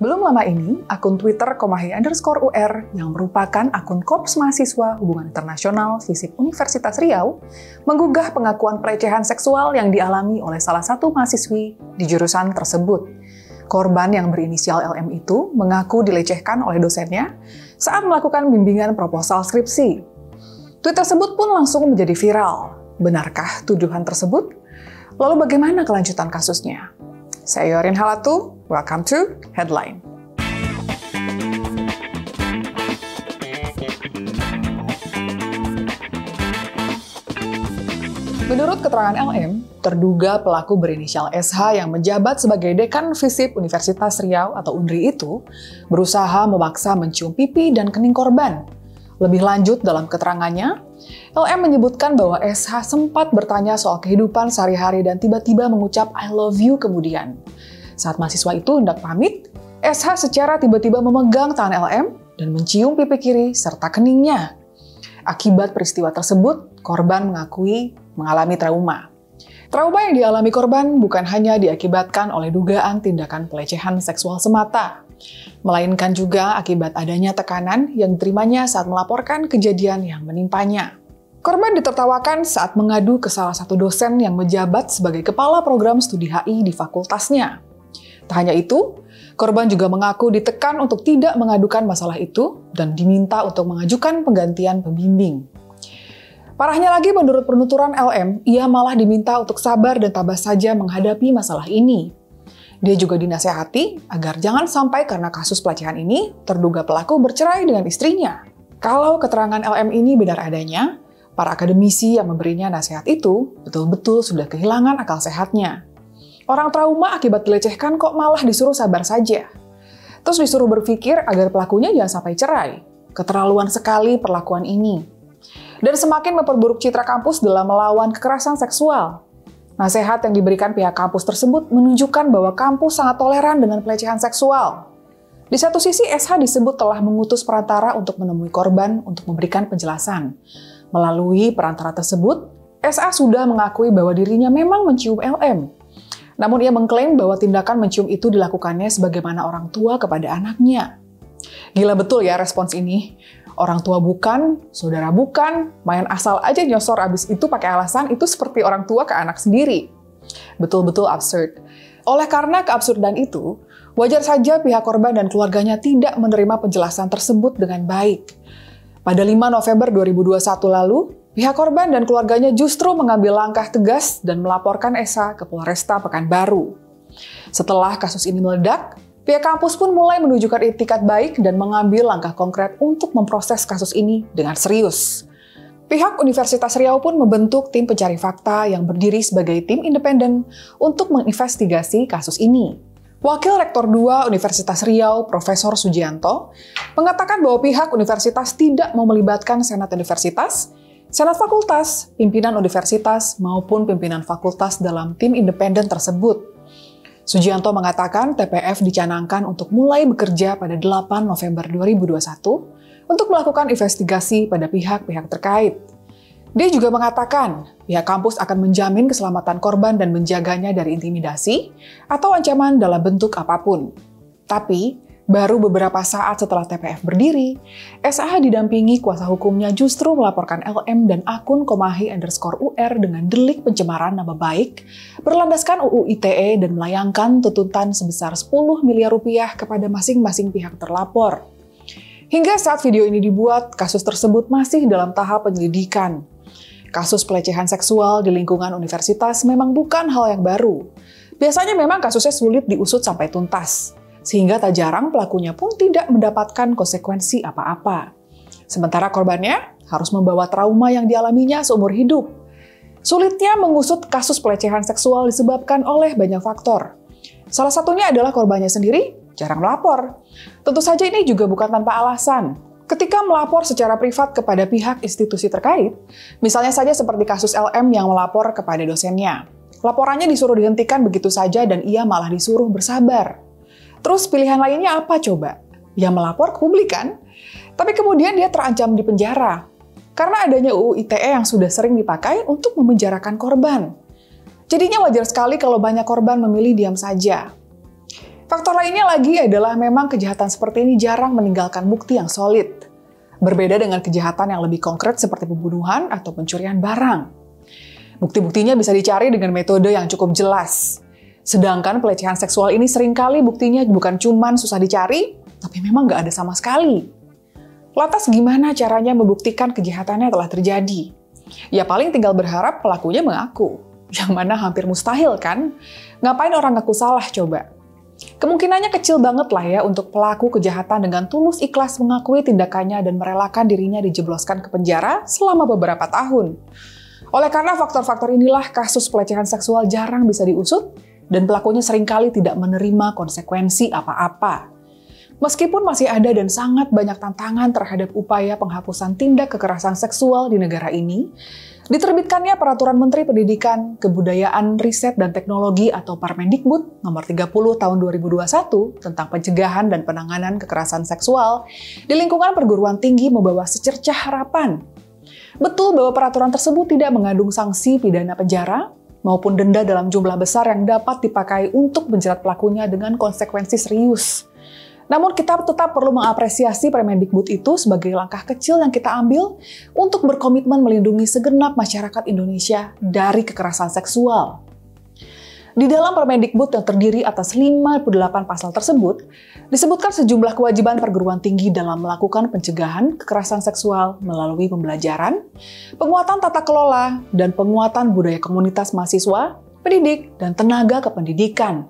Belum lama ini, akun Twitter Komahi underscore UR yang merupakan akun Korps Mahasiswa Hubungan Internasional FISIP Universitas Riau menggugah pengakuan pelecehan seksual yang dialami oleh salah satu mahasiswi di jurusan tersebut. Korban yang berinisial LM itu mengaku dilecehkan oleh dosennya saat melakukan bimbingan proposal skripsi. Tweet tersebut pun langsung menjadi viral. Benarkah tuduhan tersebut? Lalu bagaimana kelanjutan kasusnya? Saya Yorin Halatu, welcome to Headline. Menurut keterangan LM, terduga pelaku berinisial SH yang menjabat sebagai dekan FISIP Universitas Riau atau UNRI itu berusaha memaksa mencium pipi dan kening korban. Lebih lanjut dalam keterangannya, LM menyebutkan bahwa SH sempat bertanya soal kehidupan sehari-hari dan tiba-tiba mengucap I love you kemudian. Saat mahasiswa itu hendak pamit, SH secara tiba-tiba memegang tangan LM dan mencium pipi kiri serta keningnya. Akibat peristiwa tersebut, korban mengakui mengalami trauma. Trauma yang dialami korban bukan hanya diakibatkan oleh dugaan tindakan pelecehan seksual semata, melainkan juga akibat adanya tekanan yang diterimanya saat melaporkan kejadian yang menimpanya. Korban ditertawakan saat mengadu ke salah satu dosen yang menjabat sebagai kepala program studi HI di fakultasnya. Tak hanya itu, korban juga mengaku ditekan untuk tidak mengadukan masalah itu dan diminta untuk mengajukan penggantian pembimbing. Parahnya lagi menurut penuturan LM, ia malah diminta untuk sabar dan tabah saja menghadapi masalah ini. Dia juga dinasehati agar jangan sampai karena kasus pelecehan ini, terduga pelaku bercerai dengan istrinya. Kalau keterangan LM ini benar adanya, para akademisi yang memberinya nasihat itu betul-betul sudah kehilangan akal sehatnya. Orang trauma akibat dilecehkan kok malah disuruh sabar saja. Terus disuruh berpikir agar pelakunya jangan sampai cerai. Keterlaluan sekali perlakuan ini. Dan semakin memperburuk citra kampus dalam melawan kekerasan seksual. Nasihat yang diberikan pihak kampus tersebut menunjukkan bahwa kampus sangat toleran dengan pelecehan seksual. Di satu sisi, SH disebut telah mengutus perantara untuk menemui korban untuk memberikan penjelasan. Melalui perantara tersebut, SA sudah mengakui bahwa dirinya memang mencium LM, namun ia mengklaim bahwa tindakan mencium itu dilakukannya sebagaimana orang tua kepada anaknya. Gila betul ya respons ini. Orang tua bukan, saudara bukan, main asal aja nyosor abis itu pakai alasan itu seperti orang tua ke anak sendiri. Betul-betul absurd. Oleh karena keabsurdan itu, wajar saja pihak korban dan keluarganya tidak menerima penjelasan tersebut dengan baik. Pada 5 November 2021 lalu, Pihak korban dan keluarganya justru mengambil langkah tegas dan melaporkan Esa ke Polresta Pekanbaru. Setelah kasus ini meledak, pihak kampus pun mulai menunjukkan etikat baik dan mengambil langkah konkret untuk memproses kasus ini dengan serius. Pihak Universitas Riau pun membentuk tim pencari fakta yang berdiri sebagai tim independen untuk menginvestigasi kasus ini. Wakil Rektor 2 Universitas Riau, Profesor Sujianto, mengatakan bahwa pihak universitas tidak mau melibatkan Senat Universitas Senat fakultas, pimpinan universitas, maupun pimpinan fakultas dalam tim independen tersebut. Sujianto mengatakan TPF dicanangkan untuk mulai bekerja pada 8 November 2021 untuk melakukan investigasi pada pihak-pihak terkait. Dia juga mengatakan pihak kampus akan menjamin keselamatan korban dan menjaganya dari intimidasi atau ancaman dalam bentuk apa pun. Tapi, Baru beberapa saat setelah TPF berdiri, SAH didampingi kuasa hukumnya justru melaporkan LM dan akun Komahi underscore UR dengan delik pencemaran nama baik, berlandaskan UU ITE dan melayangkan tuntutan sebesar 10 miliar rupiah kepada masing-masing pihak terlapor. Hingga saat video ini dibuat, kasus tersebut masih dalam tahap penyelidikan. Kasus pelecehan seksual di lingkungan universitas memang bukan hal yang baru. Biasanya memang kasusnya sulit diusut sampai tuntas sehingga tak jarang pelakunya pun tidak mendapatkan konsekuensi apa-apa. Sementara korbannya harus membawa trauma yang dialaminya seumur hidup. Sulitnya mengusut kasus pelecehan seksual disebabkan oleh banyak faktor. Salah satunya adalah korbannya sendiri jarang melapor. Tentu saja ini juga bukan tanpa alasan. Ketika melapor secara privat kepada pihak institusi terkait, misalnya saja seperti kasus LM yang melapor kepada dosennya. Laporannya disuruh dihentikan begitu saja dan ia malah disuruh bersabar. Terus pilihan lainnya apa coba? Ya melapor ke publik kan? Tapi kemudian dia terancam di penjara. Karena adanya UU ITE yang sudah sering dipakai untuk memenjarakan korban. Jadinya wajar sekali kalau banyak korban memilih diam saja. Faktor lainnya lagi adalah memang kejahatan seperti ini jarang meninggalkan bukti yang solid. Berbeda dengan kejahatan yang lebih konkret seperti pembunuhan atau pencurian barang. Bukti-buktinya bisa dicari dengan metode yang cukup jelas. Sedangkan pelecehan seksual ini sering kali buktinya bukan cuman susah dicari, tapi memang nggak ada sama sekali. Lantas gimana caranya membuktikan kejahatannya telah terjadi? Ya paling tinggal berharap pelakunya mengaku. Yang mana hampir mustahil kan? Ngapain orang ngaku salah coba? Kemungkinannya kecil banget lah ya untuk pelaku kejahatan dengan tulus ikhlas mengakui tindakannya dan merelakan dirinya dijebloskan ke penjara selama beberapa tahun. Oleh karena faktor-faktor inilah kasus pelecehan seksual jarang bisa diusut dan pelakunya sering kali tidak menerima konsekuensi apa-apa. Meskipun masih ada dan sangat banyak tantangan terhadap upaya penghapusan tindak kekerasan seksual di negara ini, Diterbitkannya Peraturan Menteri Pendidikan, Kebudayaan, Riset, dan Teknologi atau Permendikbud nomor 30 tahun 2021 tentang pencegahan dan penanganan kekerasan seksual di lingkungan perguruan tinggi membawa secercah harapan. Betul bahwa peraturan tersebut tidak mengandung sanksi pidana penjara maupun denda dalam jumlah besar yang dapat dipakai untuk menjerat pelakunya dengan konsekuensi serius. Namun kita tetap perlu mengapresiasi Permendikbud itu sebagai langkah kecil yang kita ambil untuk berkomitmen melindungi segenap masyarakat Indonesia dari kekerasan seksual. Di dalam Permendikbud yang terdiri atas 58 pasal tersebut, disebutkan sejumlah kewajiban perguruan tinggi dalam melakukan pencegahan kekerasan seksual melalui pembelajaran, penguatan tata kelola, dan penguatan budaya komunitas mahasiswa, pendidik, dan tenaga kependidikan.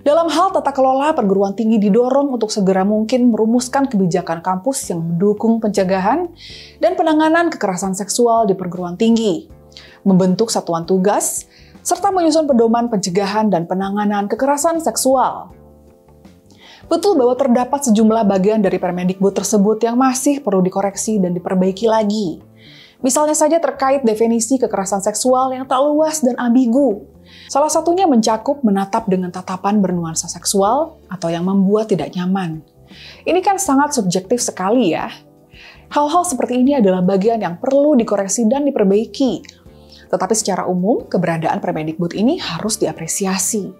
Dalam hal tata kelola, perguruan tinggi didorong untuk segera mungkin merumuskan kebijakan kampus yang mendukung pencegahan dan penanganan kekerasan seksual di perguruan tinggi, membentuk satuan tugas, serta menyusun pedoman pencegahan dan penanganan kekerasan seksual. Betul bahwa terdapat sejumlah bagian dari Permendikbud tersebut yang masih perlu dikoreksi dan diperbaiki lagi. Misalnya saja terkait definisi kekerasan seksual yang tak luas dan ambigu, Salah satunya mencakup menatap dengan tatapan bernuansa seksual atau yang membuat tidak nyaman. Ini kan sangat subjektif sekali ya. Hal-hal seperti ini adalah bagian yang perlu dikoreksi dan diperbaiki. Tetapi secara umum, keberadaan Permendikbud ini harus diapresiasi.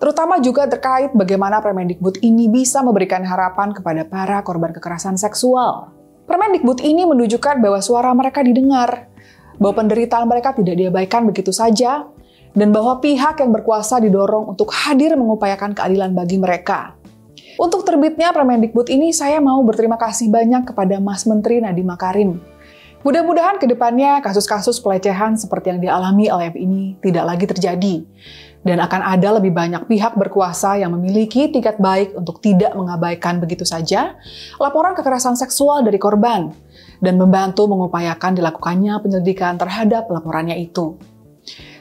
Terutama juga terkait bagaimana Permendikbud ini bisa memberikan harapan kepada para korban kekerasan seksual. Permendikbud ini menunjukkan bahwa suara mereka didengar, bahwa penderitaan mereka tidak diabaikan begitu saja, dan bahwa pihak yang berkuasa didorong untuk hadir mengupayakan keadilan bagi mereka. Untuk terbitnya Permendikbud ini, saya mau berterima kasih banyak kepada Mas Menteri Nadiem Makarim. Mudah-mudahan ke depannya kasus-kasus pelecehan seperti yang dialami LF ini tidak lagi terjadi, dan akan ada lebih banyak pihak berkuasa yang memiliki tingkat baik untuk tidak mengabaikan begitu saja laporan kekerasan seksual dari korban, dan membantu mengupayakan dilakukannya penyelidikan terhadap laporannya itu.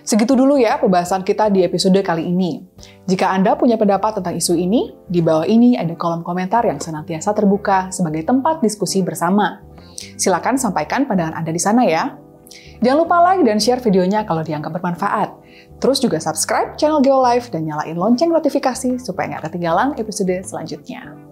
Segitu dulu ya pembahasan kita di episode kali ini. Jika Anda punya pendapat tentang isu ini, di bawah ini ada kolom komentar yang senantiasa terbuka sebagai tempat diskusi bersama. Silakan sampaikan pandangan Anda di sana ya. Jangan lupa like dan share videonya kalau dianggap bermanfaat. Terus juga subscribe channel GeoLife dan nyalain lonceng notifikasi supaya nggak ketinggalan episode selanjutnya.